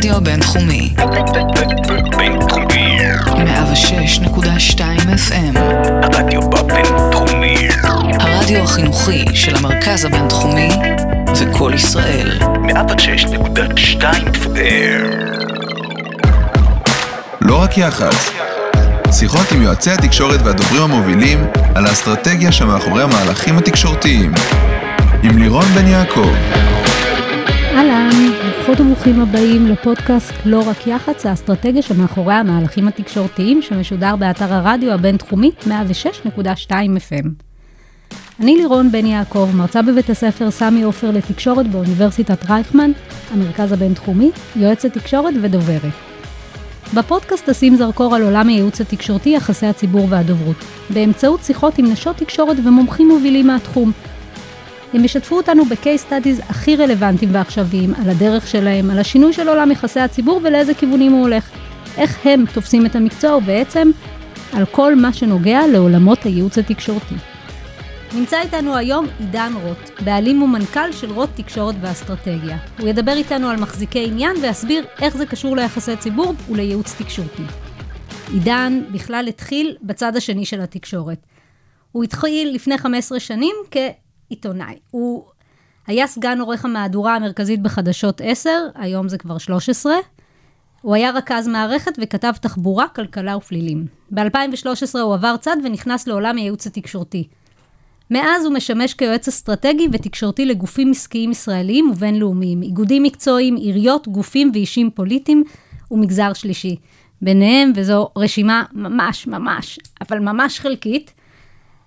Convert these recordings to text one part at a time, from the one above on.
הרדיו הבינתחומי. בינתחומי. 106.2 FM. הרדיו בבינתחומי. הרדיו החינוכי של המרכז הבינתחומי זה קול ישראל. 106.2 FM. לא רק יח"צ. שיחות עם יועצי התקשורת והדוברים המובילים על האסטרטגיה שמאחורי המהלכים התקשורתיים. עם לירון בן יעקב. אהלן, ברוכות וברוכים הבאים לפודקאסט לא רק יח"צ, האסטרטגיה שמאחורי המהלכים התקשורתיים שמשודר באתר הרדיו הבינתחומי 106.2 FM. אני לירון בן יעקב, מרצה בבית הספר סמי עופר לתקשורת באוניברסיטת רייכמן, המרכז הבינתחומי, יועצת תקשורת ודוברת. בפודקאסט אשים זרקור על עולם הייעוץ התקשורתי, יחסי הציבור והדוברות, באמצעות שיחות עם נשות תקשורת ומומחים מובילים מהתחום. הם ישתפו אותנו ב-case studies הכי רלוונטיים ועכשוויים, על הדרך שלהם, על השינוי של עולם יחסי הציבור ולאיזה כיוונים הוא הולך, איך הם תופסים את המקצוע ובעצם על כל מה שנוגע לעולמות הייעוץ התקשורתי. נמצא איתנו היום עידן רוט, בעלים ומנכ"ל של רוט תקשורת ואסטרטגיה. הוא ידבר איתנו על מחזיקי עניין ויסביר איך זה קשור ליחסי ציבור ולייעוץ תקשורתי. עידן בכלל התחיל בצד השני של התקשורת. הוא התחיל לפני 15 שנים כעיתונאי. הוא היה סגן עורך המהדורה המרכזית בחדשות 10, היום זה כבר 13. הוא היה רכז מערכת וכתב תחבורה, כלכלה ופלילים. ב-2013 הוא עבר צד ונכנס לעולם הייעוץ התקשורתי. מאז הוא משמש כיועץ אסטרטגי ותקשורתי לגופים עסקיים ישראליים ובינלאומיים, איגודים מקצועיים, עיריות, גופים ואישים פוליטיים ומגזר שלישי. ביניהם, וזו רשימה ממש ממש, אבל ממש חלקית,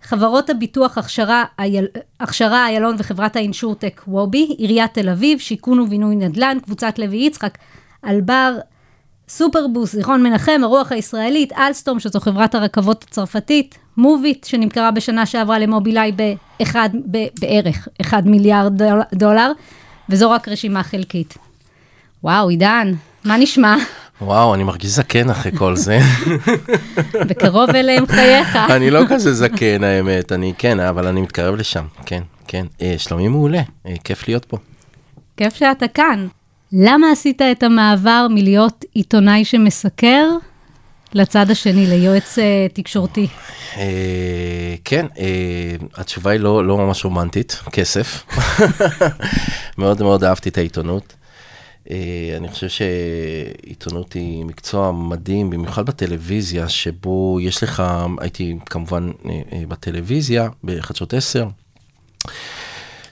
חברות הביטוח הכשרה, אייל, הכשרה איילון וחברת האינשורטק וובי, עיריית תל אביב, שיכון ובינוי נדל"ן, קבוצת לוי יצחק, אלבר, סופרבוס, זיכרון מנחם, הרוח הישראלית, אלסטום, שזו חברת הרכבות הצרפתית, מוביט, שנמכרה בשנה שעברה למובילאיי באחד, ב- בערך 1 מיליארד דול- דולר, וזו רק רשימה חלקית. וואו, עידן, מה נשמע? וואו, אני מרגיש זקן אחרי כל זה. בקרוב אליהם חייך. אני לא כזה זקן האמת, אני כן, אבל אני מתקרב לשם, כן, כן. אה, שלומי מעולה, אה, כיף להיות פה. כיף שאתה כאן. למה עשית את המעבר מלהיות עיתונאי שמסקר לצד השני, ליועץ אה, תקשורתי? אה, כן, אה, התשובה היא לא, לא ממש רומנטית, כסף. מאוד מאוד אהבתי את העיתונות. אה, אני חושב שעיתונות היא מקצוע מדהים, במיוחד בטלוויזיה, שבו יש לך, הייתי כמובן אה, אה, בטלוויזיה, בחדשות 10.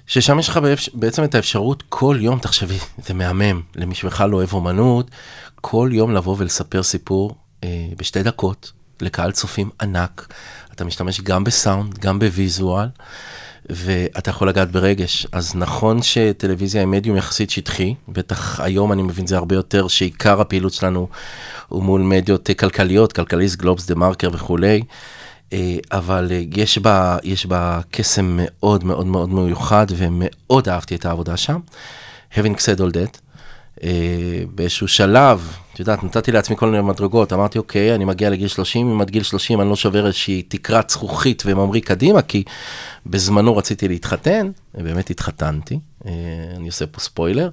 ששם יש לך בעצם את האפשרות כל יום, תחשבי, זה מהמם, למי שבכלל לא אוהב אומנות, כל יום לבוא ולספר סיפור בשתי דקות לקהל צופים ענק. אתה משתמש גם בסאונד, גם בוויזואל, ואתה יכול לגעת ברגש. אז נכון שטלוויזיה היא מדיום יחסית שטחי, בטח היום אני מבין זה הרבה יותר, שעיקר הפעילות שלנו הוא מול מדיות אה, כלכליות, כלכליסט, גלובס, דה מרקר וכולי. אה, אבל אה, יש בה, יש בה קסם מאוד מאוד מאוד מיוחד, ומאוד אהבתי את העבודה שם. Having said all that, באיזשהו שלב, את יודעת, נתתי לעצמי כל מיני מדרגות, אמרתי, אוקיי, אני מגיע לגיל 30, אם עד גיל 30 אני לא שובר איזושהי תקרת זכוכית וממריא קדימה, כי בזמנו רציתי להתחתן, באמת התחתנתי, אה, אני עושה פה ספוילר,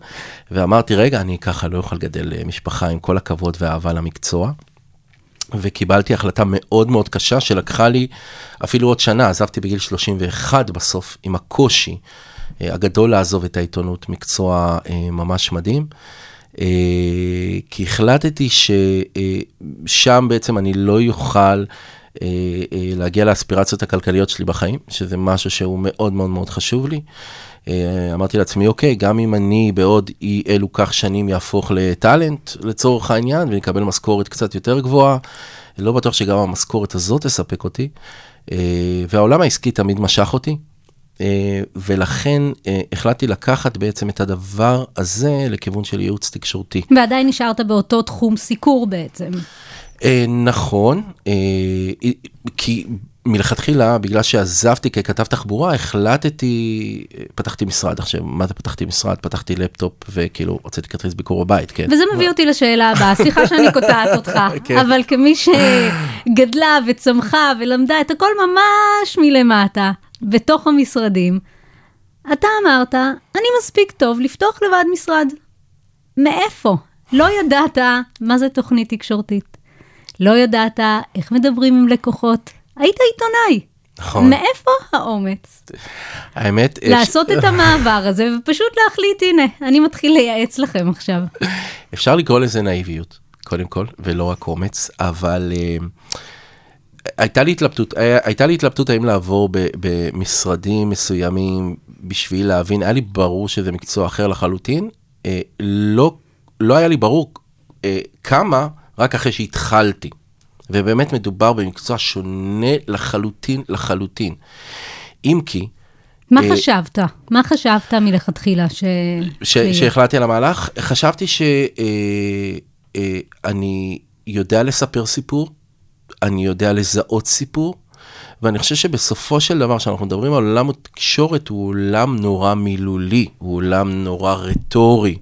ואמרתי, רגע, אני ככה לא אוכל לגדל אה, משפחה עם כל הכבוד והאהבה למקצוע. וקיבלתי החלטה מאוד מאוד קשה שלקחה לי אפילו עוד שנה, עזבתי בגיל 31 בסוף עם הקושי אה, הגדול לעזוב את העיתונות, מקצוע אה, ממש מדהים. אה, כי החלטתי ששם בעצם אני לא יוכל אה, אה, להגיע לאספירציות הכלכליות שלי בחיים, שזה משהו שהוא מאוד מאוד מאוד חשוב לי. אה, אמרתי לעצמי, אוקיי, גם אם אני בעוד אי אלו כך שנים יהפוך לטאלנט לצורך העניין ואקבל משכורת קצת יותר גבוהה, לא בטוח שגם המשכורת הזאת תספק אותי. אה, והעולם העסקי תמיד משך אותי, אה, ולכן אה, החלטתי לקחת בעצם את הדבר הזה לכיוון של ייעוץ תקשורתי. ועדיין נשארת באותו תחום סיקור בעצם. אה, נכון, אה, כי מלכתחילה, בגלל שעזבתי ככתב תחבורה, החלטתי, פתחתי משרד. עכשיו, מה זה פתחתי משרד? פתחתי לפטופ וכאילו הוצאתי כרטיס ביקור בבית, כן. וזה מביא אותי לשאלה הבאה, סליחה שאני קוטעת אותך, כן. אבל כמי שגדלה וצמחה ולמדה את הכל ממש מלמטה, בתוך המשרדים, אתה אמרת, אני מספיק טוב לפתוח לבד משרד. מאיפה? לא ידעת מה זה תוכנית תקשורתית. לא ידעת איך מדברים עם לקוחות. היית עיתונאי. נכון. מאיפה האומץ? האמת... לעשות את המעבר הזה ופשוט להחליט, הנה, אני מתחיל לייעץ לכם עכשיו. אפשר לקרוא לזה נאיביות, קודם כל, ולא רק אומץ, אבל אה, הייתה לי התלבטות, היה- הייתה לי התלבטות האם לעבור במשרדים מסוימים בשביל להבין, היה לי ברור שזה מקצוע אחר לחלוטין, אה, לא, לא היה לי ברור אה, כמה, רק אחרי שהתחלתי. ובאמת מדובר במקצוע שונה לחלוטין לחלוטין. אם כי, מה אה, חשבת? מה חשבת מלכתחילה ש... ש-? שהחלטתי על המהלך, חשבתי שאני יודע לספר סיפור, אני יודע לזהות סיפור, ואני חושב שבסופו של דבר, כשאנחנו מדברים על עולם התקשורת, הוא עולם נורא מילולי, הוא עולם נורא רטורי,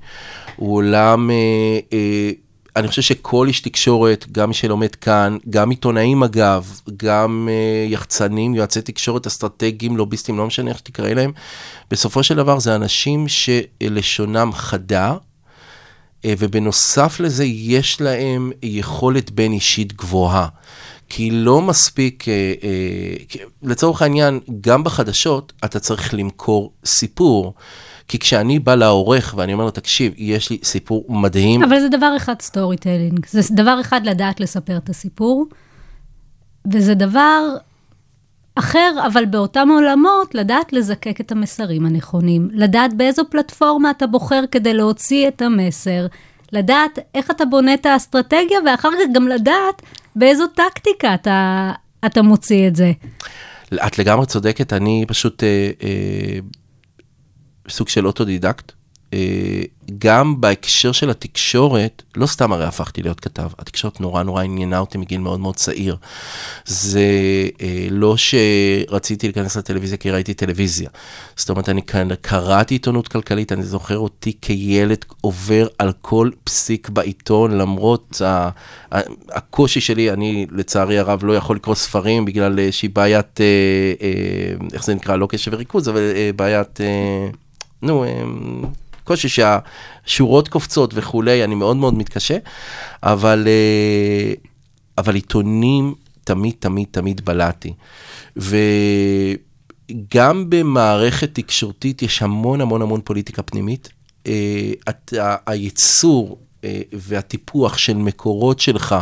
הוא עולם... אה, אה, אני חושב שכל איש תקשורת, גם מי שלומד כאן, גם עיתונאים אגב, גם אה, יחצנים, יועצי תקשורת אסטרטגיים, לוביסטים, לא משנה איך שתקרא להם, בסופו של דבר זה אנשים שלשונם חדה, ובנוסף לזה יש להם יכולת בין אישית גבוהה. כי לא מספיק, אה, אה, לצורך העניין, גם בחדשות אתה צריך למכור סיפור. כי כשאני בא לעורך ואני אומר לו, תקשיב, יש לי סיפור מדהים, אבל זה דבר אחד storytelling. זה דבר אחד לדעת לספר את הסיפור, וזה דבר אחר, אבל באותם עולמות, לדעת לזקק את המסרים הנכונים, לדעת באיזו פלטפורמה אתה בוחר כדי להוציא את המסר, לדעת איך אתה בונה את האסטרטגיה, ואחר כך גם לדעת באיזו טקטיקה אתה, אתה מוציא את זה. את לגמרי צודקת, אני פשוט אה, אה, סוג של אוטודידקט. אה, גם בהקשר של התקשורת, לא סתם הרי הפכתי להיות כתב, התקשורת נורא נורא עניינה אותי מגיל מאוד מאוד צעיר. זה אה, לא שרציתי להיכנס לטלוויזיה כי ראיתי טלוויזיה. זאת אומרת, אני כאן קראתי עיתונות כלכלית, אני זוכר אותי כילד עובר על כל פסיק בעיתון, למרות ה- ה- הקושי שלי, אני לצערי הרב לא יכול לקרוא ספרים בגלל איזושהי בעיית, אה, איך זה נקרא, לא קשב וריכוז, אבל בעיית, נו, קושי שהשורות קופצות וכולי, אני מאוד מאוד מתקשה, אבל, אה, אבל עיתונים תמיד, תמיד, תמיד בלעתי. וגם במערכת תקשורתית יש המון המון המון פוליטיקה פנימית. אה, את- ה- הייצור אה, והטיפוח של מקורות שלך,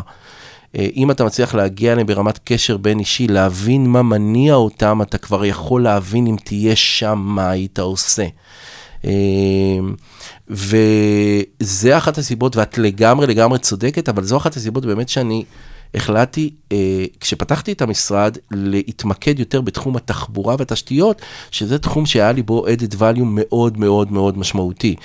אה, אם אתה מצליח להגיע אליהם ברמת קשר בין אישי, להבין מה מניע אותם, אתה כבר יכול להבין אם תהיה שם מה היית עושה. אה, וזה אחת הסיבות, ואת לגמרי לגמרי צודקת, אבל זו אחת הסיבות באמת שאני החלטתי, אה, כשפתחתי את המשרד, להתמקד יותר בתחום התחבורה והתשתיות, שזה תחום שהיה לי בו added value מאוד מאוד מאוד משמעותי.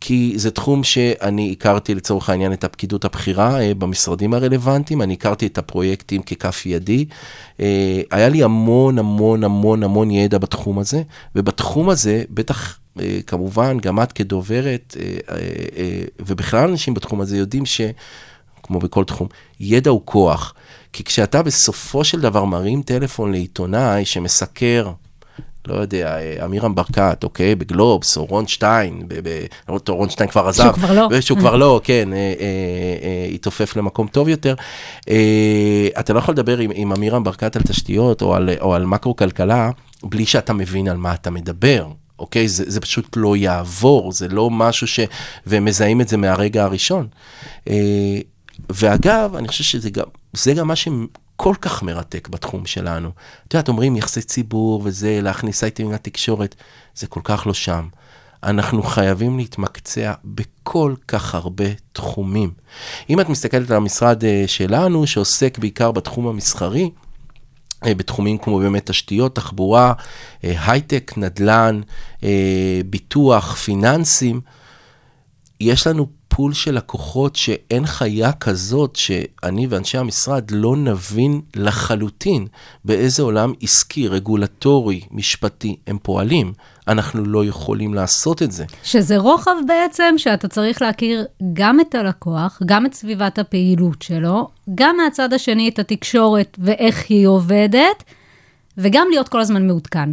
כי זה תחום שאני הכרתי לצורך העניין את הפקידות הבכירה אה, במשרדים הרלוונטיים, אני הכרתי את הפרויקטים ככף ידי. אה, היה לי המון המון המון המון ידע בתחום הזה, ובתחום הזה, בטח כמובן, גם את כדוברת, אה, אה, אה, ובכלל אנשים בתחום הזה יודעים ש... כמו בכל תחום, ידע הוא כוח. כי כשאתה בסופו של דבר מרים טלפון לעיתונאי שמסקר, לא יודע, אה, אמירם ברקת, אוקיי, בגלובס, או רון שטיין, לא, רון שטיין כבר עזב. שהוא כבר לא. שהוא כבר לא, כן, אה, אה, אה, התעופף למקום טוב יותר. אה, אתה לא יכול לדבר עם, עם אמירם ברקת על תשתיות או על, או על מקרו-כלכלה, בלי שאתה מבין על מה אתה מדבר. אוקיי? זה, זה פשוט לא יעבור, זה לא משהו ש... והם מזהים את זה מהרגע הראשון. אה, ואגב, אני חושב שזה גם, זה גם מה שכל כך מרתק בתחום שלנו. את יודעת, אומרים יחסי ציבור וזה, להכניס אייטמים לתקשורת, זה כל כך לא שם. אנחנו חייבים להתמקצע בכל כך הרבה תחומים. אם את מסתכלת על המשרד אה, שלנו, שעוסק בעיקר בתחום המסחרי, בתחומים כמו באמת תשתיות, תחבורה, אה, הייטק, נדל"ן, אה, ביטוח, פיננסים, יש לנו פול של לקוחות שאין חיה כזאת שאני ואנשי המשרד לא נבין לחלוטין באיזה עולם עסקי, רגולטורי, משפטי הם פועלים. אנחנו לא יכולים לעשות את זה. שזה רוחב בעצם, שאתה צריך להכיר גם את הלקוח, גם את סביבת הפעילות שלו, גם מהצד השני את התקשורת ואיך היא עובדת, וגם להיות כל הזמן מעודכן.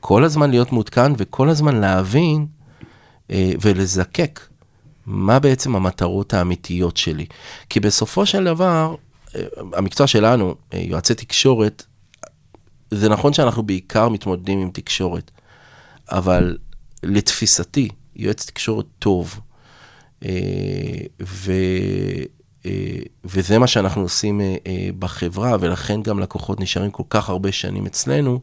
כל הזמן להיות מעודכן וכל הזמן להבין אה, ולזקק מה בעצם המטרות האמיתיות שלי. כי בסופו של דבר, אה, המקצוע שלנו, אה, יועצי תקשורת, זה נכון שאנחנו בעיקר מתמודדים עם תקשורת, אבל לתפיסתי, יועץ תקשורת טוב, אה, ו, וזה מה שאנחנו עושים בחברה, ולכן גם לקוחות נשארים כל כך הרבה שנים אצלנו,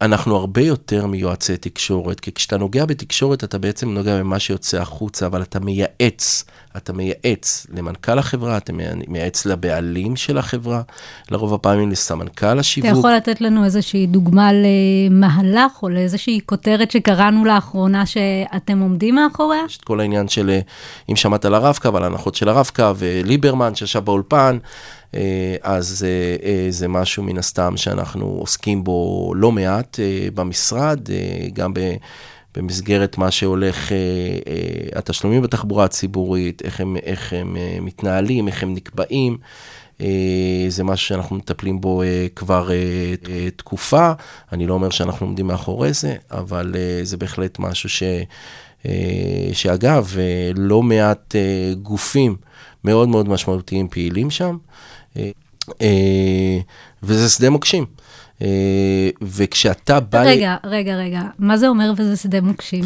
אנחנו הרבה יותר מיועצי תקשורת, כי כשאתה נוגע בתקשורת, אתה בעצם נוגע במה שיוצא החוצה, אבל אתה מייעץ, אתה מייעץ למנכ"ל החברה, אתה מייעץ לבעלים של החברה, לרוב הפעמים לסמנכ"ל השיווק. אתה יכול לתת לנו איזושהי דוגמה למהלך או לאיזושהי כותרת שקראנו לאחרונה שאתם עומדים מאחוריה? יש את כל העניין של, אם שמעת על הרב-קו, על ההנחות של הרב-קו, וליברמן שישב באולפן. אה, אז אה, אה, זה משהו מן הסתם שאנחנו עוסקים בו לא מעט במשרד, גם במסגרת מה שהולך, התשלומים בתחבורה הציבורית, איך הם, איך הם מתנהלים, איך הם נקבעים. זה משהו שאנחנו מטפלים בו כבר תקופה. אני לא אומר שאנחנו עומדים מאחורי זה, אבל זה בהחלט משהו ש... שאגב, לא מעט גופים מאוד מאוד משמעותיים פעילים שם. אה, וזה שדה מוקשים. אה, וכשאתה בא... רגע, רגע, רגע, מה זה אומר וזה שדה מוקשים?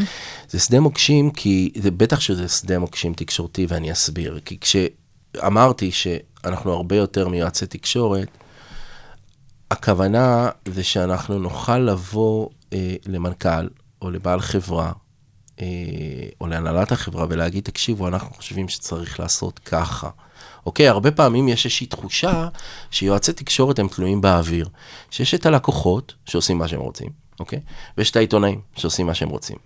זה שדה מוקשים כי, זה בטח שזה שדה מוקשים תקשורתי ואני אסביר. כי כשאמרתי שאנחנו הרבה יותר מיועצי תקשורת, הכוונה זה שאנחנו נוכל לבוא אה, למנכ"ל או לבעל חברה, אה, או להנהלת החברה ולהגיד, תקשיבו, אנחנו חושבים שצריך לעשות ככה. אוקיי? הרבה פעמים יש איזושהי תחושה שיועצי תקשורת הם תלויים באוויר. שיש את הלקוחות שעושים מה שהם רוצים, אוקיי? ויש את העיתונאים שעושים מה שהם רוצים.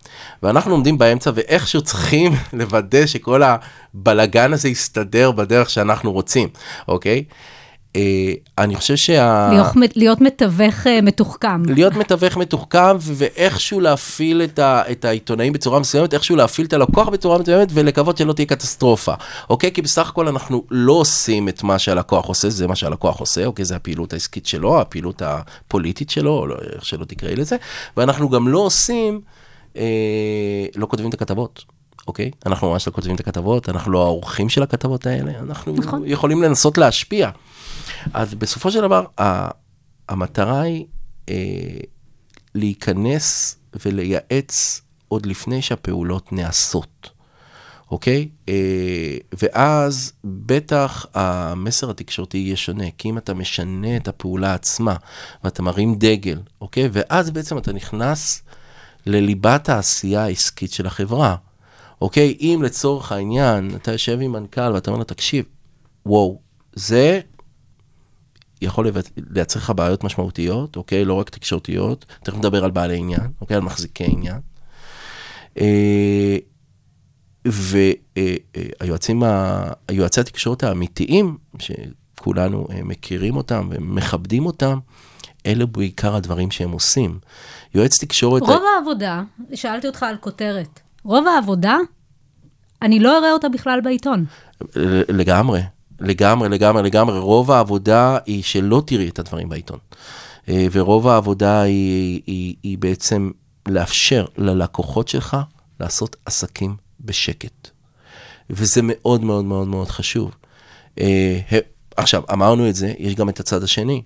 ואנחנו עומדים באמצע ואיכשהו צריכים לוודא שכל הבלגן הזה יסתדר בדרך שאנחנו רוצים, אוקיי? אה, אני חושב שה... להיות, להיות מתווך אה, מתוחכם. להיות מתווך מתוחכם, ואיכשהו להפעיל את, ה, את העיתונאים בצורה מסוימת, איכשהו להפעיל את הלקוח בצורה מסוימת, ולקוות שלא תהיה קטסטרופה, אוקיי? כי בסך הכל אנחנו לא עושים את מה שהלקוח עושה, זה מה שהלקוח עושה, אוקיי? זה הפעילות העסקית שלו, הפעילות הפוליטית שלו, או לא, איך שלא תקראי לזה, ואנחנו גם לא עושים, אה, לא כותבים את הכתבות. אוקיי? אנחנו ממש לא כותבים את הכתבות, אנחנו לא העורכים של הכתבות האלה, אנחנו נכון. יכולים לנסות להשפיע. אז בסופו של דבר, המטרה היא אה, להיכנס ולייעץ עוד לפני שהפעולות נעשות, אוקיי? אה, ואז בטח המסר התקשורתי יהיה שונה, כי אם אתה משנה את הפעולה עצמה ואתה מרים דגל, אוקיי? ואז בעצם אתה נכנס לליבת העשייה העסקית של החברה. אוקיי? אם לצורך העניין אתה יושב עם מנכ"ל ואתה אומר לו, תקשיב, וואו, זה יכול לייצר לך בעיות משמעותיות, אוקיי? לא רק תקשורתיות, תכף נדבר על בעלי עניין, אוקיי? על מחזיקי עניין. אה, והיועצים, היועצי התקשורת האמיתיים, שכולנו אה, מכירים אותם ומכבדים אותם, אלה בעיקר הדברים שהם עושים. יועץ תקשורת... רוב העבודה, שאלתי אותך על כותרת, רוב העבודה, אני לא אראה אותה בכלל בעיתון. לגמרי, לגמרי, לגמרי, לגמרי. רוב העבודה היא שלא תראי את הדברים בעיתון. אה, ורוב העבודה היא, היא, היא בעצם לאפשר ללקוחות שלך לעשות עסקים בשקט. וזה מאוד מאוד מאוד מאוד חשוב. אה, עכשיו, אמרנו את זה, יש גם את הצד השני.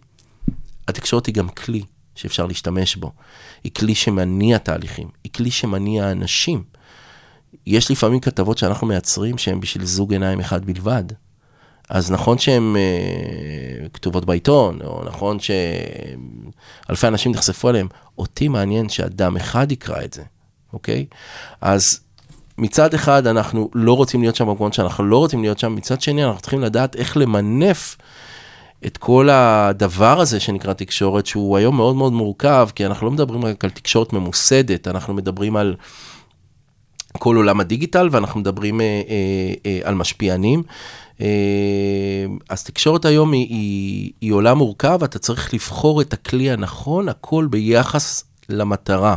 התקשורת היא גם כלי שאפשר להשתמש בו. היא כלי שמניע תהליכים, היא כלי שמניע אנשים. יש לפעמים כתבות שאנחנו מייצרים שהן בשביל זוג עיניים אחד בלבד. אז נכון שהן uh, כתובות בעיתון, או נכון שאלפי אנשים נחשפו אליהן, אותי מעניין שאדם אחד יקרא את זה, אוקיי? אז מצד אחד אנחנו לא רוצים להיות שם במקומות שאנחנו לא רוצים להיות שם, מצד שני אנחנו צריכים לדעת איך למנף את כל הדבר הזה שנקרא תקשורת, שהוא היום מאוד מאוד מורכב, כי אנחנו לא מדברים רק על תקשורת ממוסדת, אנחנו מדברים על... כל עולם הדיגיטל, ואנחנו מדברים אה, אה, אה, על משפיענים. אז תקשורת היום היא, היא, היא עולם מורכב, אתה צריך לבחור את הכלי הנכון, הכל ביחס למטרה.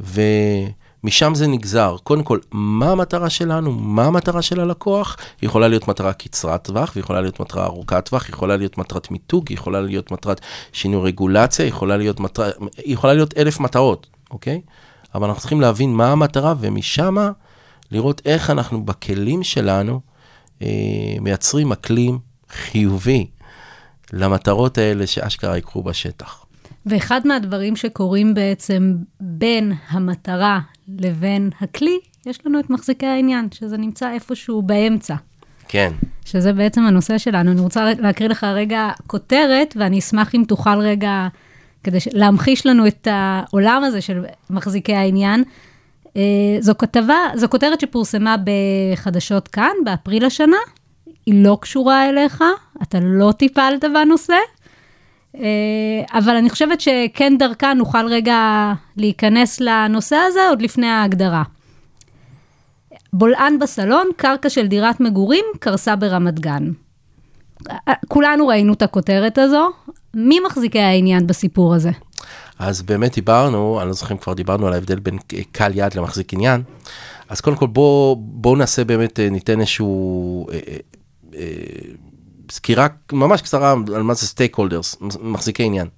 ומשם זה נגזר. קודם כל, מה המטרה שלנו? מה המטרה של הלקוח? היא יכולה להיות מטרה קצרת טווח, ויכולה להיות מטרה ארוכת טווח, יכולה להיות מטרת מיתוג, יכולה להיות מטרת שינוי רגולציה, יכולה להיות, מטר... יכולה להיות אלף מטרות, אוקיי? אבל אנחנו צריכים להבין מה המטרה, ומשם לראות איך אנחנו בכלים שלנו אה, מייצרים אקלים חיובי למטרות האלה שאשכרה יקרו בשטח. ואחד מהדברים שקורים בעצם בין המטרה לבין הכלי, יש לנו את מחזיקי העניין, שזה נמצא איפשהו באמצע. כן. שזה בעצם הנושא שלנו. אני רוצה להקריא לך רגע כותרת, ואני אשמח אם תוכל רגע, כדי להמחיש לנו את העולם הזה של מחזיקי העניין. אה, זו כתבה, זו כותרת שפורסמה בחדשות כאן, באפריל השנה. היא לא קשורה אליך, אתה לא טיפלת בנושא, אה, אבל אני חושבת שכן דרכה נוכל רגע להיכנס לנושא הזה עוד לפני ההגדרה. בולען בסלון, קרקע של דירת מגורים, קרסה ברמת גן. כולנו ראינו את הכותרת הזו. מי מחזיקי העניין בסיפור הזה? אז באמת דיברנו, אני לא זוכר אם כבר דיברנו על ההבדל בין קל יד למחזיק עניין. אז קודם כל בואו בוא נעשה באמת, אה, ניתן איזשהו אה, אה, אה, סקירה ממש קצרה על מה זה סטייק הולדרס, מחזיקי עניין.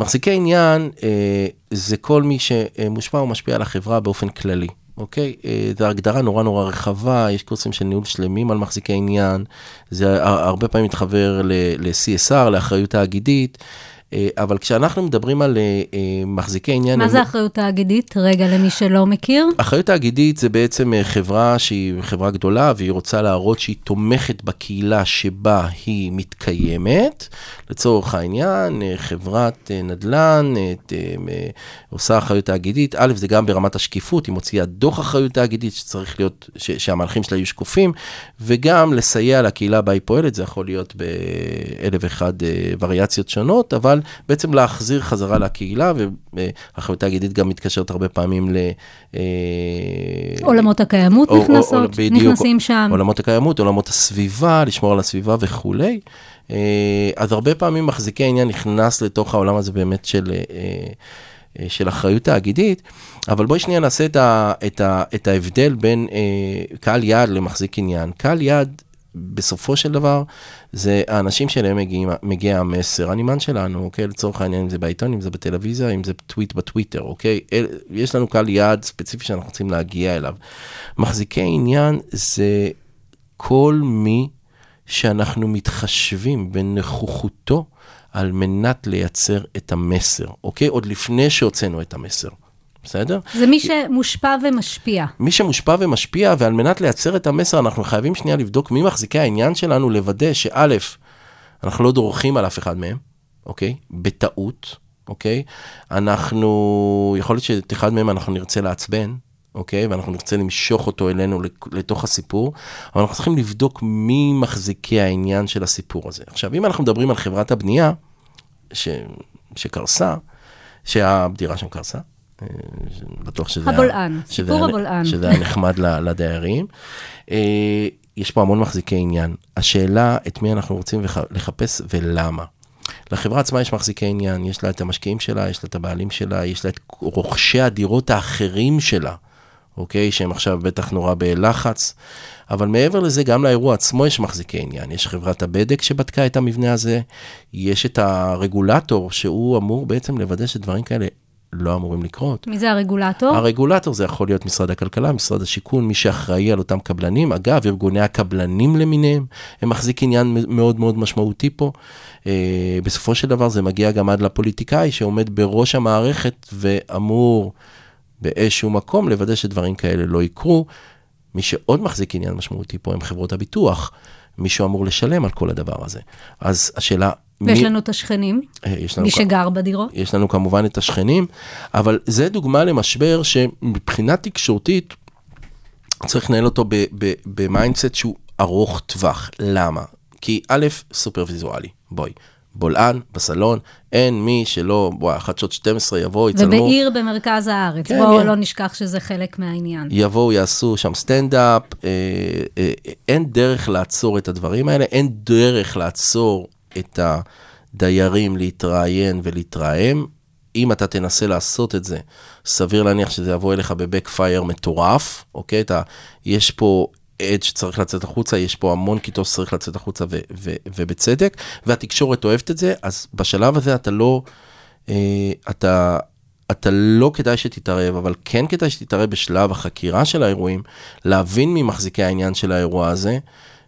מחזיקי עניין אה, זה כל מי שמושפע ומשפיע על החברה באופן כללי. אוקיי? אה, זו הגדרה נורא נורא רחבה, יש קורסים של ניהול שלמים על מחזיקי עניין, זה הרבה פעמים מתחבר ל-CSR, לאחריות תאגידית, אבל כשאנחנו מדברים על אה, אה, מחזיקי עניין... מה זה לא- אחריות תאגידית? רגע, למי שלא מכיר. אחריות תאגידית זה בעצם אה, חברה שהיא חברה גדולה והיא רוצה להראות שהיא תומכת בקהילה שבה היא מתקיימת. לצורך העניין, אה, חברת אה, נדל"ן אה, ת- אה, עושה אחריות תאגידית. א', זה גם ברמת השקיפות, היא מוציאה דוח אחריות תאגידית שצריך להיות, ש- שהמהלכים שלה יהיו שקופים, וגם לסייע לקהילה בה היא פועלת, זה יכול להיות באלף ואחד אה, וריאציות שונות, אבל בעצם להחזיר חזרה לקהילה, ואחריות תאגידית גם מתקשרת הרבה פעמים ל... אה, עולמות הקיימות או- או- נכנסות, או- בדיוק, נכנסים שם. עולמות הקיימות, עולמות הסביבה, לשמור על הסביבה וכולי. אה, אז הרבה פעמים מחזיקי העניין נכנס לתוך העולם הזה באמת של, אה, של אחריות תאגידית, אבל בואי שנייה נעשה את, ה, את, ה, את ההבדל בין אה, קהל יעד למחזיק עניין. קהל יעד, בסופו של דבר, זה האנשים שאליהם מגיעים, מגיע המסר, הנמען שלנו, אוקיי? לצורך העניין, אם זה בעיתון, אם זה בטלוויזיה, אם זה טוויט בטוויטר, אוקיי? אל, יש לנו קהל יעד ספציפי שאנחנו רוצים להגיע אליו. מחזיקי עניין זה כל מי שאנחנו מתחשבים בנוכחותו על מנת לייצר את המסר, אוקיי? עוד לפני שהוצאנו את המסר, בסדר? זה מי שמושפע ומשפיע. מי שמושפע ומשפיע, ועל מנת לייצר את המסר, אנחנו חייבים שנייה לבדוק מי מחזיקי העניין שלנו, לוודא שא', אנחנו לא דורכים על אף אחד מהם, אוקיי? בטעות, אוקיי? אנחנו, יכול להיות שאת אחד מהם אנחנו נרצה לעצבן, אוקיי? ואנחנו נרצה למשוך אותו אלינו לתוך הסיפור, אבל אנחנו צריכים לבדוק מי מחזיקי העניין של הסיפור הזה. עכשיו, אם אנחנו מדברים על חברת הבנייה, ש... שקרסה, שהדירה שם קרסה, בטוח שזה... היה- הבולען, שזה סיפור היה- הבולען. שזה היה נחמד לדיירים. אה, יש פה המון מחזיקי עניין. השאלה, את מי אנחנו רוצים לח- לחפש ולמה. לחברה עצמה יש מחזיקי עניין, יש לה את המשקיעים שלה, יש לה את הבעלים שלה, יש לה את רוכשי הדירות האחרים שלה, אוקיי? שהם עכשיו בטח נורא בלחץ. אבל מעבר לזה, גם לאירוע עצמו יש מחזיקי עניין. יש חברת הבדק שבדקה את המבנה הזה, יש את הרגולטור שהוא אמור בעצם לוודא שדברים כאלה לא אמורים לקרות. מי זה הרגולטור? הרגולטור זה יכול להיות משרד הכלכלה, משרד השיכון, מי שאחראי על אותם קבלנים. אגב, ארגוני הקבלנים למיניהם, הם מחזיק עניין מאוד מאוד משמעותי פה. אה, בסופו של דבר זה מגיע גם עד לפוליטיקאי שעומד בראש המערכת ואמור באיזשהו מקום לוודא שדברים כאלה לא יקרו. מי שעוד מחזיק עניין משמעותי פה הם חברות הביטוח. מישהו אמור לשלם על כל הדבר הזה. אז השאלה... ויש מי- לנו את השכנים, אה, יש לנו מי כ- שגר בדירות. יש לנו כמובן את השכנים, אבל זה דוגמה למשבר שמבחינה תקשורתית צריך לנהל אותו ב mindset שהוא ארוך טווח. למה? כי א', סופר ויזואלי, בואי. בולען בסלון, אין מי שלא, בואי, חדשות 12 יבואו, יצלמו. ובעיר במרכז הארץ. כן, בואו כן. לא נשכח שזה חלק מהעניין. יבואו, יעשו שם סטנדאפ, אה, אה, אין דרך לעצור את הדברים האלה, אין דרך לעצור את הדיירים להתראיין ולהתרעם. אם אתה תנסה לעשות את זה, סביר להניח שזה יבוא אליך בבקפייר מטורף, אוקיי? אתה, יש פה עד שצריך לצאת החוצה, יש פה המון כיתות שצריך לצאת החוצה ו- ו- ובצדק, והתקשורת אוהבת את זה, אז בשלב הזה אתה לא, אה, אתה, אתה לא כדאי שתתערב, אבל כן כדאי שתתערב בשלב החקירה של האירועים, להבין מי מחזיקי העניין של האירוע הזה,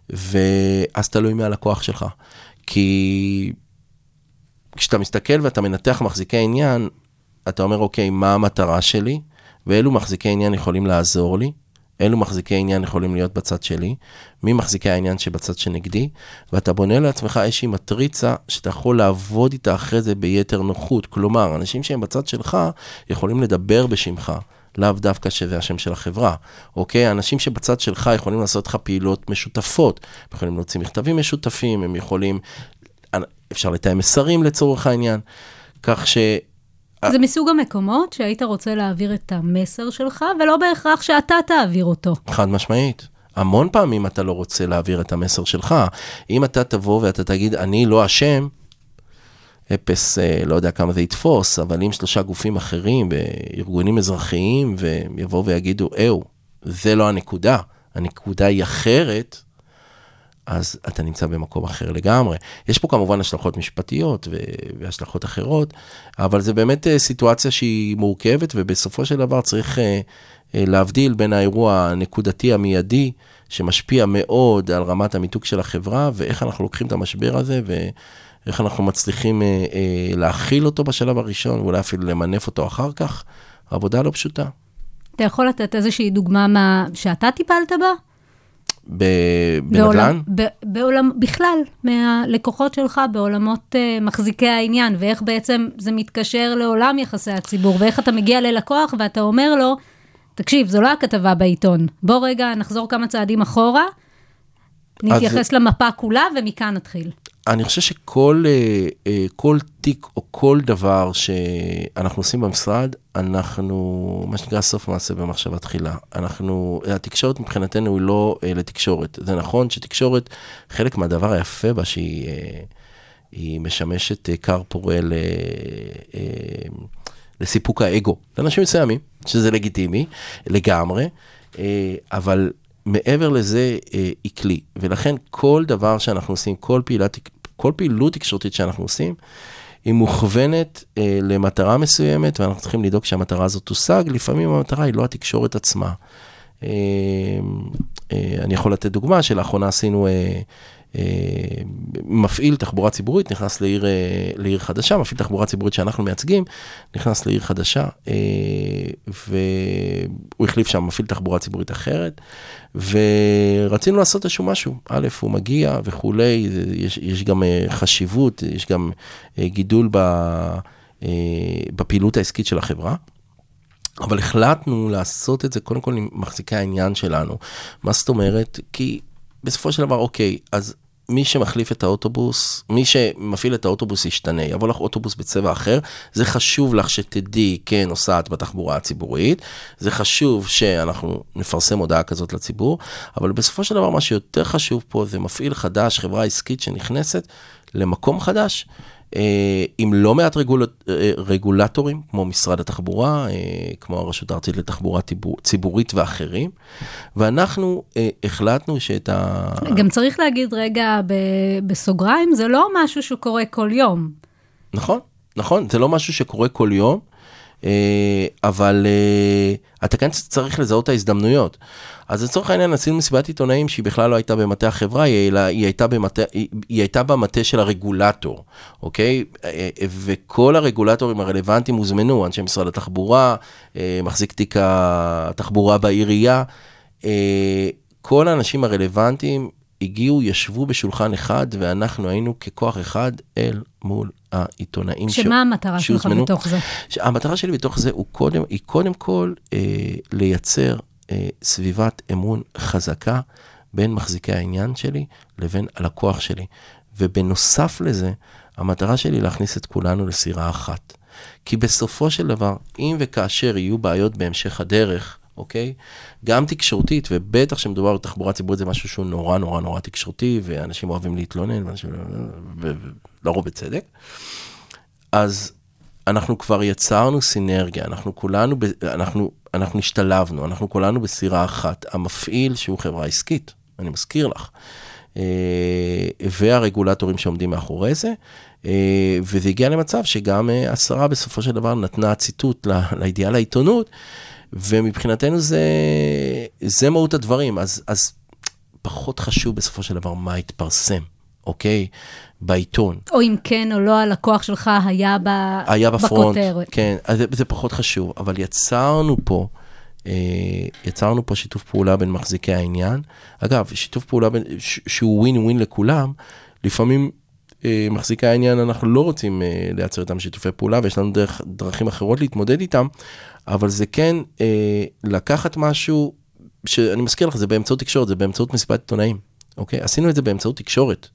ואז תלוי מי הלקוח שלך. כי כשאתה מסתכל ואתה מנתח מחזיקי עניין, אתה אומר, אוקיי, מה המטרה שלי, ואילו מחזיקי עניין יכולים לעזור לי, אילו מחזיקי עניין יכולים להיות בצד שלי, מי מחזיקי העניין שבצד שנגדי, ואתה בונה לעצמך איזושהי מטריצה שאתה יכול לעבוד איתה אחרי זה ביתר נוחות. כלומר, אנשים שהם בצד שלך יכולים לדבר בשמך. לאו דווקא שזה השם של החברה, אוקיי? אנשים שבצד שלך יכולים לעשות לך פעילות משותפות, הם יכולים להוציא מכתבים משותפים, הם יכולים, אפשר לתאם מסרים לצורך העניין, כך ש... זה מסוג המקומות שהיית רוצה להעביר את המסר שלך, ולא בהכרח שאתה תעביר אותו. חד משמעית. המון פעמים אתה לא רוצה להעביר את המסר שלך. אם אתה תבוא ואתה תגיד, אני לא אשם, אפס, אה, לא יודע כמה זה יתפוס, אבל אם שלושה גופים אחרים וארגונים אזרחיים, והם יבואו ויגידו, אהו, זה לא הנקודה, הנקודה היא אחרת, אז אתה נמצא במקום אחר לגמרי. יש פה כמובן השלכות משפטיות והשלכות אחרות, אבל זה באמת אה, סיטואציה שהיא מורכבת, ובסופו של דבר צריך אה, אה, להבדיל בין האירוע הנקודתי המיידי, שמשפיע מאוד על רמת המיתוג של החברה, ואיך אנחנו לוקחים את המשבר הזה, ואיך אנחנו מצליחים להכיל אותו בשלב הראשון, ואולי אפילו למנף אותו אחר כך. עבודה לא פשוטה. אתה יכול לתת איזושהי דוגמה מה... שאתה טיפלת בה? בנדל"ן? בעולם, בכלל, מהלקוחות שלך בעולמות uh, מחזיקי העניין, ואיך בעצם זה מתקשר לעולם יחסי הציבור, ואיך אתה מגיע ללקוח ואתה אומר לו, תקשיב, זו לא הכתבה בעיתון, בוא רגע נחזור כמה צעדים אחורה, נתייחס אז... למפה כולה ומכאן נתחיל. אני חושב שכל אה, אה, כל תיק או כל דבר שאנחנו עושים במשרד, אנחנו, מה שנקרא סוף מעשה במחשבה תחילה. אנחנו, התקשורת מבחינתנו היא לא אה, לתקשורת. זה נכון שתקשורת, חלק מהדבר היפה בה שהיא היא משמשת כר פורה ל... לסיפוק האגו לאנשים מסוימים, שזה לגיטימי לגמרי, אבל מעבר לזה אה, היא כלי, ולכן כל דבר שאנחנו עושים, כל, פעילת, כל פעילות תקשורתית שאנחנו עושים, היא מוכוונת אה, למטרה מסוימת, ואנחנו צריכים לדאוג שהמטרה הזאת תושג, לפעמים המטרה היא לא התקשורת עצמה. אה, אה, אני יכול לתת דוגמה שלאחרונה עשינו אה, מפעיל תחבורה ציבורית, נכנס לעיר, אה, לעיר חדשה, מפעיל תחבורה ציבורית שאנחנו מייצגים, נכנס לעיר חדשה, אה, והוא החליף שם מפעיל תחבורה ציבורית אחרת, ורצינו לעשות איזשהו משהו. א', הוא מגיע וכולי, יש, יש גם חשיבות, יש גם גידול ב, בפעילות העסקית של החברה. אבל החלטנו לעשות את זה קודם כל עם מחזיקי העניין שלנו. מה זאת אומרת? כי בסופו של דבר, אוקיי, אז מי שמחליף את האוטובוס, מי שמפעיל את האוטובוס ישתנה, יבוא לך אוטובוס בצבע אחר, זה חשוב לך שתדעי, כן, נוסעת בתחבורה הציבורית, זה חשוב שאנחנו נפרסם הודעה כזאת לציבור, אבל בסופו של דבר מה שיותר חשוב פה זה מפעיל חדש, חברה עסקית שנכנסת למקום חדש. אה, עם לא מעט רגול, אה, רגולטורים, כמו משרד התחבורה, אה, כמו הרשות הארצית לתחבורה ציבורית ואחרים, ואנחנו החלטנו שאת ה... גם צריך להגיד רגע בסוגריים, זה לא משהו שקורה כל יום. נכון, נכון, זה לא משהו שקורה כל יום. אבל אתה כן צריך לזהות את ההזדמנויות. אז לצורך העניין עשינו מסיבת עיתונאים שהיא בכלל לא הייתה במטה החברה, היא, היא, הייתה, במטה, היא, היא הייתה במטה של הרגולטור, אוקיי? וכל הרגולטורים הרלוונטיים הוזמנו, אנשי משרד התחבורה, אה, מחזיק תיק התחבורה בעירייה, אה, כל האנשים הרלוונטיים הגיעו, ישבו בשולחן אחד, ואנחנו היינו ככוח אחד אל מול העיתונאים. שמה המטרה שלך בתוך זה? המטרה שלי בתוך זה הוא קודם, היא קודם כל אה, לייצר אה, סביבת אמון חזקה בין מחזיקי העניין שלי לבין הלקוח שלי. ובנוסף לזה, המטרה שלי להכניס את כולנו לסירה אחת. כי בסופו של דבר, אם וכאשר יהיו בעיות בהמשך הדרך, אוקיי? גם תקשורתית, ובטח כשמדובר בתחבורה ציבורית זה משהו שהוא נורא נורא נורא תקשורתי, ואנשים אוהבים להתלונן, ואנשים... ולרוב בצדק. אז אנחנו כבר יצרנו סינרגיה, אנחנו כולנו, אנחנו, אנחנו השתלבנו, אנחנו כולנו בסירה אחת. המפעיל, שהוא חברה עסקית, אני מזכיר לך, אה, והרגולטורים שעומדים מאחורי זה. אה, וזה הגיע למצב שגם אה, השרה בסופו של דבר נתנה ציטוט לידיעה לעיתונות, ומבחינתנו זה, זה מהות הדברים, אז, אז פחות חשוב בסופו של דבר מה התפרסם, אוקיי? בעיתון. או אם כן או לא הלקוח שלך היה, ב... היה בפרונט, בכותרת. כן, אז זה, זה פחות חשוב, אבל יצרנו פה, אה, יצרנו פה שיתוף פעולה בין מחזיקי העניין. אגב, שיתוף פעולה בין, ש, שהוא ווין ווין לכולם, לפעמים אה, מחזיקי העניין, אנחנו לא רוצים אה, לייצר איתם שיתופי פעולה, ויש לנו דרך, דרכים אחרות להתמודד איתם, אבל זה כן אה, לקחת משהו, שאני מזכיר לך, זה באמצעות תקשורת, זה באמצעות מסיבת עיתונאים, אוקיי? עשינו את זה באמצעות תקשורת.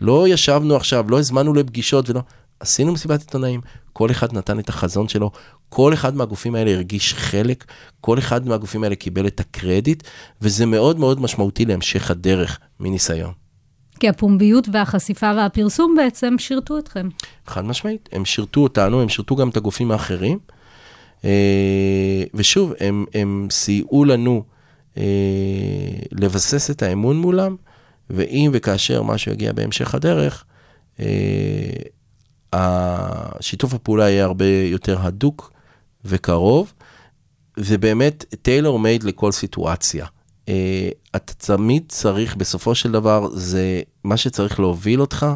לא ישבנו עכשיו, לא הזמנו לפגישות ולא... עשינו מסיבת עיתונאים, כל אחד נתן את החזון שלו, כל אחד מהגופים האלה הרגיש חלק, כל אחד מהגופים האלה קיבל את הקרדיט, וזה מאוד מאוד משמעותי להמשך הדרך מניסיון. כי הפומביות והחשיפה והפרסום בעצם שירתו אתכם. חד משמעית, הם שירתו אותנו, הם שירתו גם את הגופים האחרים, ושוב, הם, הם סייעו לנו אה, לבסס את האמון מולם, ואם וכאשר משהו יגיע בהמשך הדרך, אה, שיתוף הפעולה יהיה הרבה יותר הדוק וקרוב, ובאמת טיילור מייד לכל סיטואציה. Uh, אתה תמיד צריך, בסופו של דבר, זה מה שצריך להוביל אותך,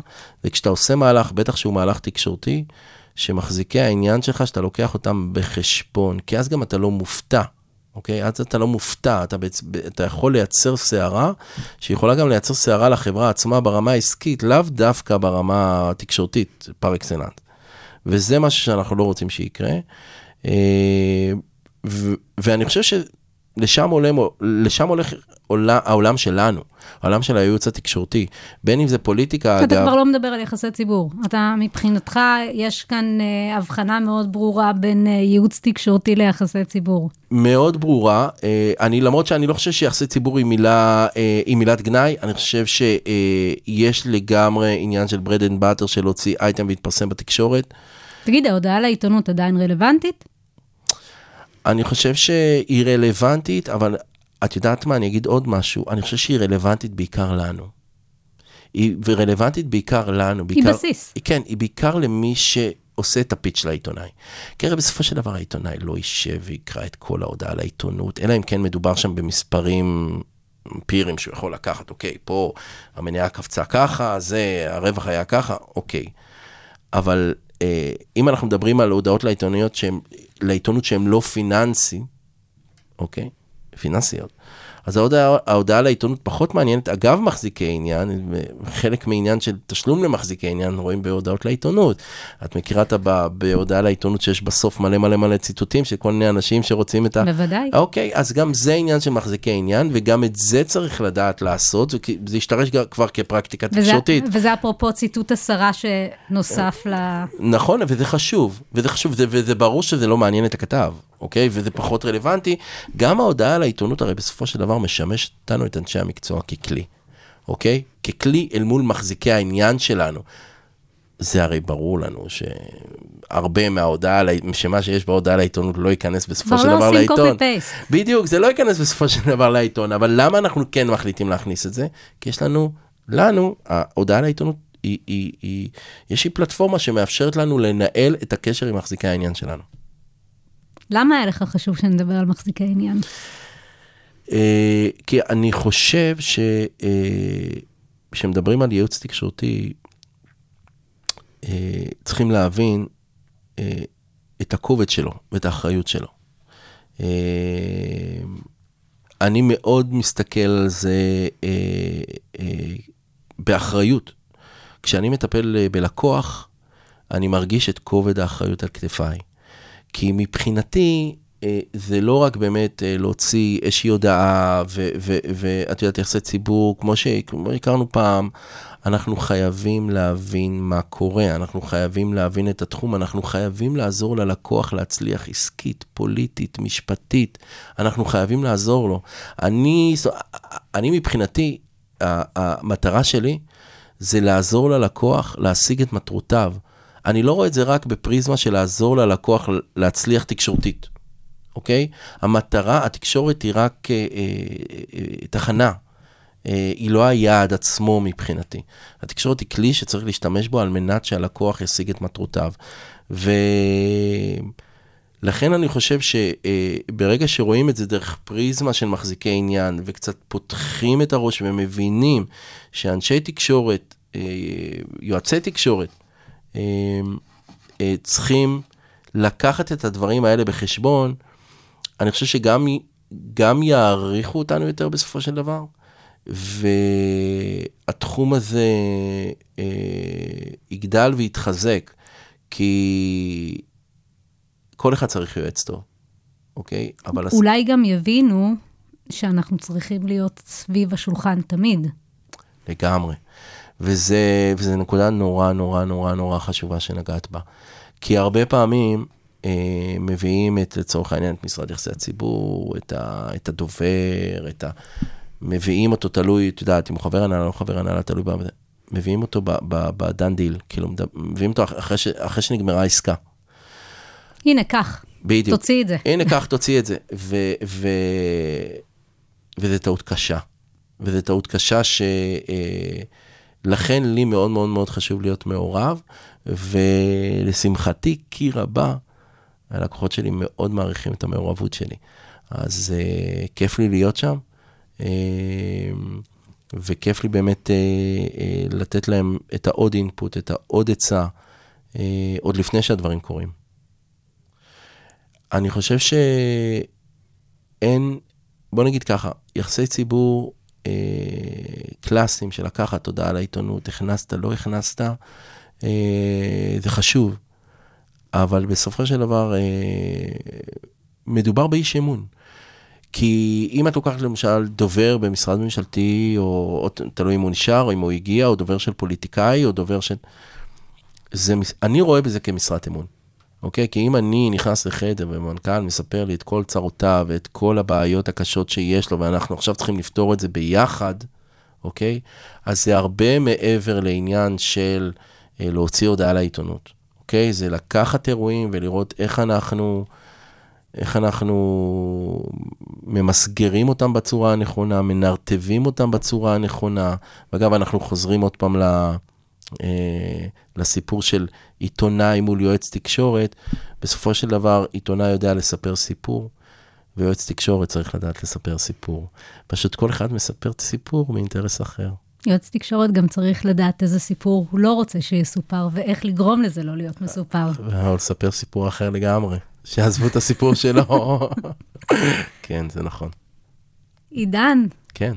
וכשאתה עושה מהלך, בטח שהוא מהלך תקשורתי, שמחזיקי העניין שלך, שאתה לוקח אותם בחשבון, כי אז גם אתה לא מופתע, אוקיי? אז אתה לא מופתע, אתה, בעצ... אתה יכול לייצר סערה, שיכולה גם לייצר סערה לחברה עצמה ברמה העסקית, לאו דווקא ברמה התקשורתית, פר אקסלנט. וזה משהו שאנחנו לא רוצים שיקרה. אה, ו- ואני חושב שלשם עולם, לשם הולך עולה, העולם שלנו, העולם של הייעוץ התקשורתי, בין אם זה פוליטיקה, אתה אגב... כבר לא מדבר על יחסי ציבור. אתה, מבחינתך, יש כאן אה, הבחנה מאוד ברורה בין אה, ייעוץ תקשורתי ליחסי ציבור. מאוד ברורה. אה, אני, למרות שאני לא חושב שיחסי ציבור היא, מילה, אה, היא מילת גנאי, אני חושב שיש לגמרי עניין של bread and butter של להוציא אייטם והתפרסם בתקשורת. תגיד, ההודעה לעיתונות עדיין רלוונטית? אני חושב שהיא רלוונטית, אבל את יודעת מה, אני אגיד עוד משהו, אני חושב שהיא רלוונטית בעיקר לנו. היא רלוונטית בעיקר לנו. היא בעיקר, בסיס. היא, כן, היא בעיקר למי שעושה את הפיץ' לעיתונאי. כי הרי בסופו של דבר העיתונאי לא יישב ויקרא את כל ההודעה לעיתונות, אלא אם כן מדובר שם במספרים אמפיריים שהוא יכול לקחת, אוקיי, פה המניה קפצה ככה, זה, הרווח היה ככה, אוקיי. אבל אם אנחנו מדברים על הודעות לעיתונות שהן לא פיננסי, אוקיי? פיננסיות. אז ההודעה, ההודעה לעיתונות פחות מעניינת, אגב מחזיקי עניין, חלק מעניין של תשלום למחזיקי עניין רואים בהודעות לעיתונות. את מכירה את ה- בהודעה לעיתונות שיש בסוף מלא מלא מלא ציטוטים של כל מיני אנשים שרוצים את ה... בוודאי. אוקיי, אז גם זה עניין של מחזיקי עניין, וגם את זה צריך לדעת לעשות, זה, גם כבר כפרקטיקה וזה, תקשורתית. וזה אפרופו ציטוט השרה שנוסף ל... נכון, וזה חשוב, וזה חשוב, וזה, וזה ברור שזה לא מעניין את הכתב, אוקיי? וזה פחות רלוונטי. גם ההודעה על העיתונות הרי בסופו של דבר משמש אותנו, את אנשי המקצוע, ככלי, אוקיי? ככלי אל מול מחזיקי העניין שלנו. זה הרי ברור לנו שהרבה מההודעה, שמה שיש בהודעה לעיתונות לא ייכנס בסופו כבר של לא דבר עושים לעיתון. copy-paste. בדיוק, זה לא ייכנס בסופו של דבר לעיתון, אבל למה אנחנו כן מחליטים להכניס את זה? כי יש לנו, לנו, ההודעה לעיתונות, היא, היא, היא, יש לי פלטפורמה שמאפשרת לנו לנהל את הקשר עם מחזיקי העניין שלנו. למה היה לך חשוב שנדבר על מחזיקי עניין? אה, כי אני חושב שכשמדברים על ייעוץ תקשורתי, אה, צריכים להבין אה, את הכובד שלו ואת האחריות שלו. אה, אני מאוד מסתכל על זה אה, אה, באחריות. כשאני מטפל אה, בלקוח, אני מרגיש את כובד האחריות על כתפיי. כי מבחינתי, אה, זה לא רק באמת אה, להוציא איזושהי הודעה, ואת יודעת, יחסי ציבור, כמו שהכרנו פעם, אנחנו חייבים להבין מה קורה, אנחנו חייבים להבין את התחום, אנחנו חייבים לעזור ללקוח להצליח עסקית, פוליטית, משפטית, אנחנו חייבים לעזור לו. אני, אני מבחינתי, המטרה שלי זה לעזור ללקוח להשיג את מטרותיו. אני לא רואה את זה רק בפריזמה של לעזור ללקוח להצליח תקשורתית, אוקיי? המטרה, התקשורת היא רק אה, אה, אה, תחנה. אה, היא לא היעד עצמו מבחינתי. התקשורת היא כלי שצריך להשתמש בו על מנת שהלקוח ישיג את מטרותיו. ולכן אני חושב שברגע שרואים את זה דרך פריזמה של מחזיקי עניין, וקצת פותחים את הראש ומבינים שאנשי תקשורת, אה, יועצי תקשורת, אה, אה, צריכים לקחת את הדברים האלה בחשבון, אני חושב שגם גם יעריכו אותנו יותר בסופו של דבר, והתחום הזה אה, יגדל ויתחזק, כי כל אחד צריך יועץ טוב, אוקיי? אבל... אולי גם יבינו שאנחנו צריכים להיות סביב השולחן תמיד. לגמרי. וזה, וזה נקודה נורא נורא נורא נורא חשובה שנגעת בה. כי הרבה פעמים מביאים את, לצורך העניין, את משרד יחסי הציבור, את, ה, את הדובר, את ה... מביאים אותו תלוי, את יודעת, אם הוא חבר הנהלה, לא חבר הנהלה, תלוי ב... מביאים אותו בדן דיל, כאילו, מביאים אותו אחרי, ש, אחרי שנגמרה העסקה. הנה, קח. בדיוק. תוציא את זה. הנה, קח, תוציא את זה. ו, ו, וזה טעות קשה. וזו טעות קשה שלכן אה, לי מאוד מאוד מאוד חשוב להיות מעורב, ולשמחתי, כי רבה, הלקוחות שלי מאוד מעריכים את המעורבות שלי. אז uh, כיף לי להיות שם, uh, וכיף לי באמת uh, uh, לתת להם את העוד אינפוט, את העוד עצה, uh, עוד לפני שהדברים קורים. אני חושב שאין, בוא נגיד ככה, יחסי ציבור uh, קלאסיים של לקחת הודעה לעיתונות, הכנסת, לא הכנסת, uh, זה חשוב. אבל בסופו של דבר אה, מדובר באיש אמון. כי אם את לוקחת למשל דובר במשרד ממשלתי, או, או תלוי אם הוא נשאר, או אם הוא הגיע, או דובר של פוליטיקאי, או דובר של... זה, אני רואה בזה כמשרת אמון, אוקיי? כי אם אני נכנס לחדר ומנכ"ל מספר לי את כל צרותיו ואת כל הבעיות הקשות שיש לו, ואנחנו עכשיו צריכים לפתור את זה ביחד, אוקיי? אז זה הרבה מעבר לעניין של אה, להוציא הודעה לעיתונות. אוקיי? זה לקחת אירועים ולראות איך אנחנו, איך אנחנו ממסגרים אותם בצורה הנכונה, מנרטבים אותם בצורה הנכונה. ואגב, אנחנו חוזרים עוד פעם ל... אה, לסיפור של עיתונאי מול יועץ תקשורת, בסופו של דבר עיתונאי יודע לספר סיפור, ויועץ תקשורת צריך לדעת לספר סיפור. פשוט כל אחד מספר את הסיפור מאינטרס אחר. יועץ תקשורת גם צריך לדעת איזה סיפור הוא לא רוצה שיסופר, ואיך לגרום לזה לא להיות מסופר. או לספר סיפור אחר לגמרי, שעזבו את הסיפור שלו. כן, זה נכון. עידן. כן.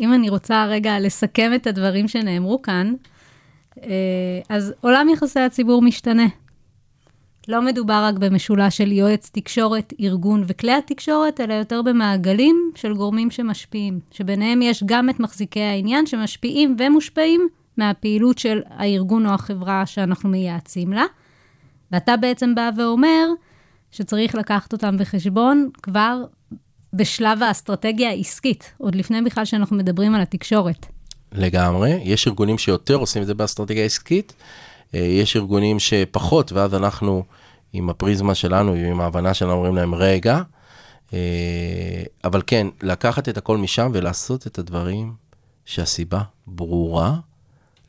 אם אני רוצה רגע לסכם את הדברים שנאמרו כאן, אה, אז עולם יחסי הציבור משתנה. לא מדובר רק במשולש של יועץ תקשורת, ארגון וכלי התקשורת, אלא יותר במעגלים של גורמים שמשפיעים, שביניהם יש גם את מחזיקי העניין שמשפיעים ומושפעים מהפעילות של הארגון או החברה שאנחנו מייעצים לה. ואתה בעצם בא ואומר שצריך לקחת אותם בחשבון כבר בשלב האסטרטגיה העסקית, עוד לפני בכלל שאנחנו מדברים על התקשורת. לגמרי, יש ארגונים שיותר עושים את זה באסטרטגיה העסקית. אה, יש ארגונים שפחות, ואז אנחנו עם הפריזמה שלנו, עם ההבנה שלנו, אומרים להם, רגע, אה, אבל כן, לקחת את הכל משם ולעשות את הדברים שהסיבה ברורה,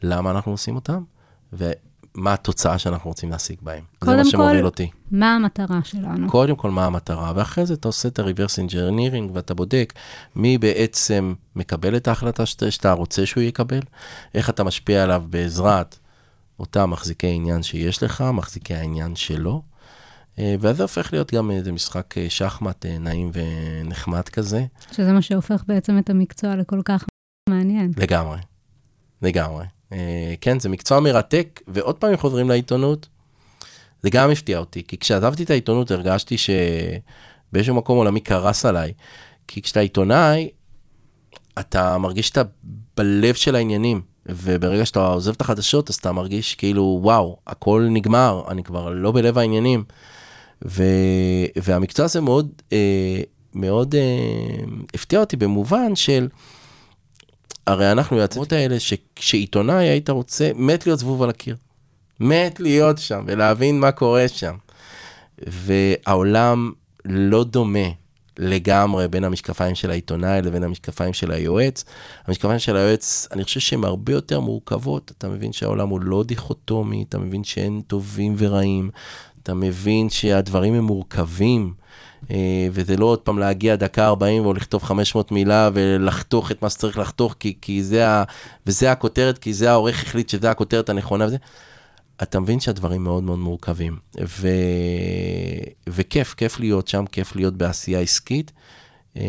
למה אנחנו עושים אותם, ומה התוצאה שאנחנו רוצים להשיג בהם. זה מה שמוביל אותי. מה המטרה שלנו? קודם כל, מה המטרה, ואחרי זה אתה עושה את ה-reverse engineering ואתה בודק מי בעצם מקבל את ההחלטה שאתה רוצה שהוא יקבל, איך אתה משפיע עליו בעזרת אותם מחזיקי עניין שיש לך, מחזיקי העניין שלו. אה, ואז זה הופך להיות גם איזה משחק אה, שחמט אה, נעים ונחמד כזה. שזה מה שהופך בעצם את המקצוע לכל כך מעניין. לגמרי, לגמרי. כן, זה מקצוע מרתק, ועוד פעם אם חוזרים לעיתונות, זה גם הפתיע אותי, כי כשעזבתי את העיתונות הרגשתי שבאיזשהו מקום עולמי קרס עליי. כי כשאתה עיתונאי, אתה מרגיש שאתה בלב של העניינים. וברגע שאתה עוזב את החדשות, אז אתה מרגיש כאילו, וואו, הכל נגמר, אני כבר לא בלב העניינים. ו, והמקצוע הזה מאוד, אה, מאוד אה, הפתיע אותי במובן של, הרי אנחנו יועצות האלה, שכשעיתונאי היית רוצה, מת להיות זבוב על הקיר. מת להיות שם ולהבין מה קורה שם. והעולם לא דומה לגמרי בין המשקפיים של העיתונאי לבין המשקפיים של היועץ. המשקפיים של היועץ, אני חושב שהן הרבה יותר מורכבות. אתה מבין שהעולם הוא לא דיכוטומי, אתה מבין שאין טובים ורעים, אתה מבין שהדברים הם מורכבים. אה, וזה לא עוד פעם להגיע דקה 40 או לכתוב 500 מילה ולחתוך את מה שצריך לחתוך, כי, כי זה ה... וזה הכותרת, כי זה העורך החליט שזה הכותרת הנכונה וזה. אתה מבין שהדברים מאוד מאוד מורכבים. ו... וכיף, כיף להיות שם, כיף להיות בעשייה עסקית. אה,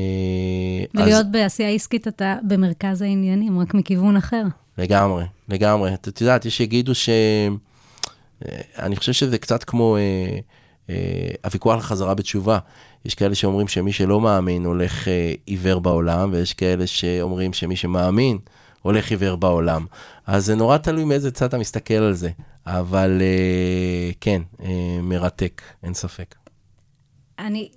ולהיות אז... בעשייה עסקית אתה במרכז העניינים, רק מכיוון אחר. לגמרי, לגמרי. את יודעת, יש שיגידו ש... אה, אני חושב שזה קצת כמו אה, אה, הוויכוח לחזרה בתשובה. יש כאלה שאומרים שמי שלא מאמין הולך אה, עיוור בעולם, ויש כאלה שאומרים שמי שמאמין הולך עיוור בעולם. אז זה נורא תלוי מאיזה צד אתה מסתכל על זה. אבל אה, כן, אה, מרתק, אין ספק. אני,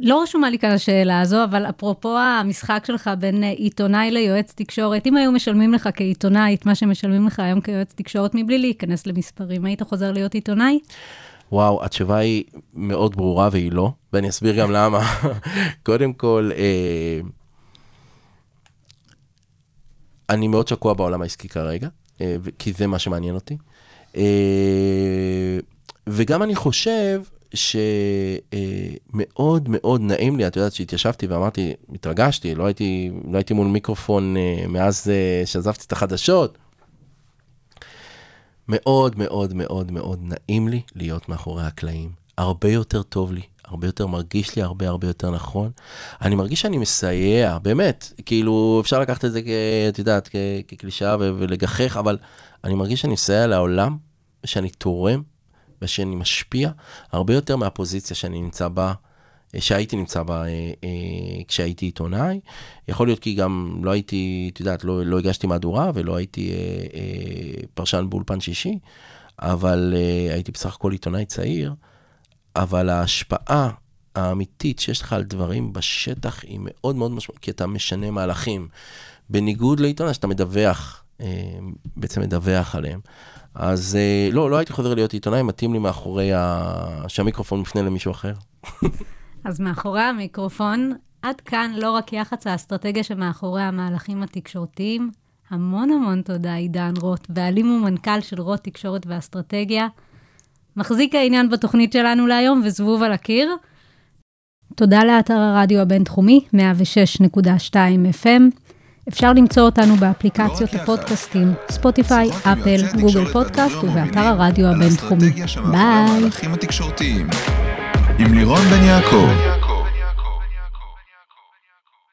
לא רשומה לי כאן השאלה הזו, אבל אפרופו המשחק שלך בין אה, עיתונאי ליועץ תקשורת, אם היו משלמים לך כעיתונאי את מה שמשלמים לך היום כיועץ תקשורת מבלי להיכנס למספרים, היית חוזר להיות עיתונאי? וואו, התשובה היא מאוד ברורה והיא לא, ואני אסביר גם למה. קודם כל, אה, אני מאוד שקוע בעולם העסקי כרגע, אה, כי זה מה שמעניין אותי. אה, וגם אני חושב שמאוד מאוד נעים לי, את יודעת שהתיישבתי ואמרתי, התרגשתי, לא הייתי, לא הייתי מול מיקרופון אה, מאז שעזבתי את החדשות. מאוד מאוד מאוד מאוד נעים לי להיות מאחורי הקלעים. הרבה יותר טוב לי, הרבה יותר מרגיש לי הרבה הרבה יותר נכון. אני מרגיש שאני מסייע, באמת, כאילו אפשר לקחת את זה, את יודעת, כקלישאה ולגחך, אבל אני מרגיש שאני מסייע לעולם, ושאני תורם, ושאני משפיע, הרבה יותר מהפוזיציה שאני נמצא בה, שהייתי נמצא בה אה, אה, כשהייתי עיתונאי. יכול להיות כי גם לא הייתי, את יודעת, לא, לא הגשתי מהדורה ולא הייתי אה, אה, פרשן באולפן שישי, אבל אה, הייתי בסך הכל עיתונאי צעיר, אבל ההשפעה האמיתית שיש לך על דברים בשטח היא מאוד מאוד משמעותית, כי אתה משנה מהלכים. בניגוד לעיתונאי שאתה מדווח. אה, בעצם מדווח עליהם. אז אה, לא, לא הייתי חוזר להיות עיתונאי, מתאים לי מאחורי ה... שהמיקרופון מפנה למישהו אחר. אז מאחורי המיקרופון, עד כאן לא רק יח"צ האסטרטגיה שמאחורי המהלכים התקשורתיים. המון המון תודה, עידן רוט, בעלים ומנכ"ל של רוט תקשורת ואסטרטגיה. מחזיק העניין בתוכנית שלנו להיום וזבוב על הקיר. תודה לאתר הרדיו הבינתחומי, 106.2 FM. אפשר למצוא אותנו באפליקציות הפודקאסטים, ספוטיפיי, אפל, גוגל פודקאסט ובאתר הרדיו הבינתחומי. ביי. עם לירון בן יעקב.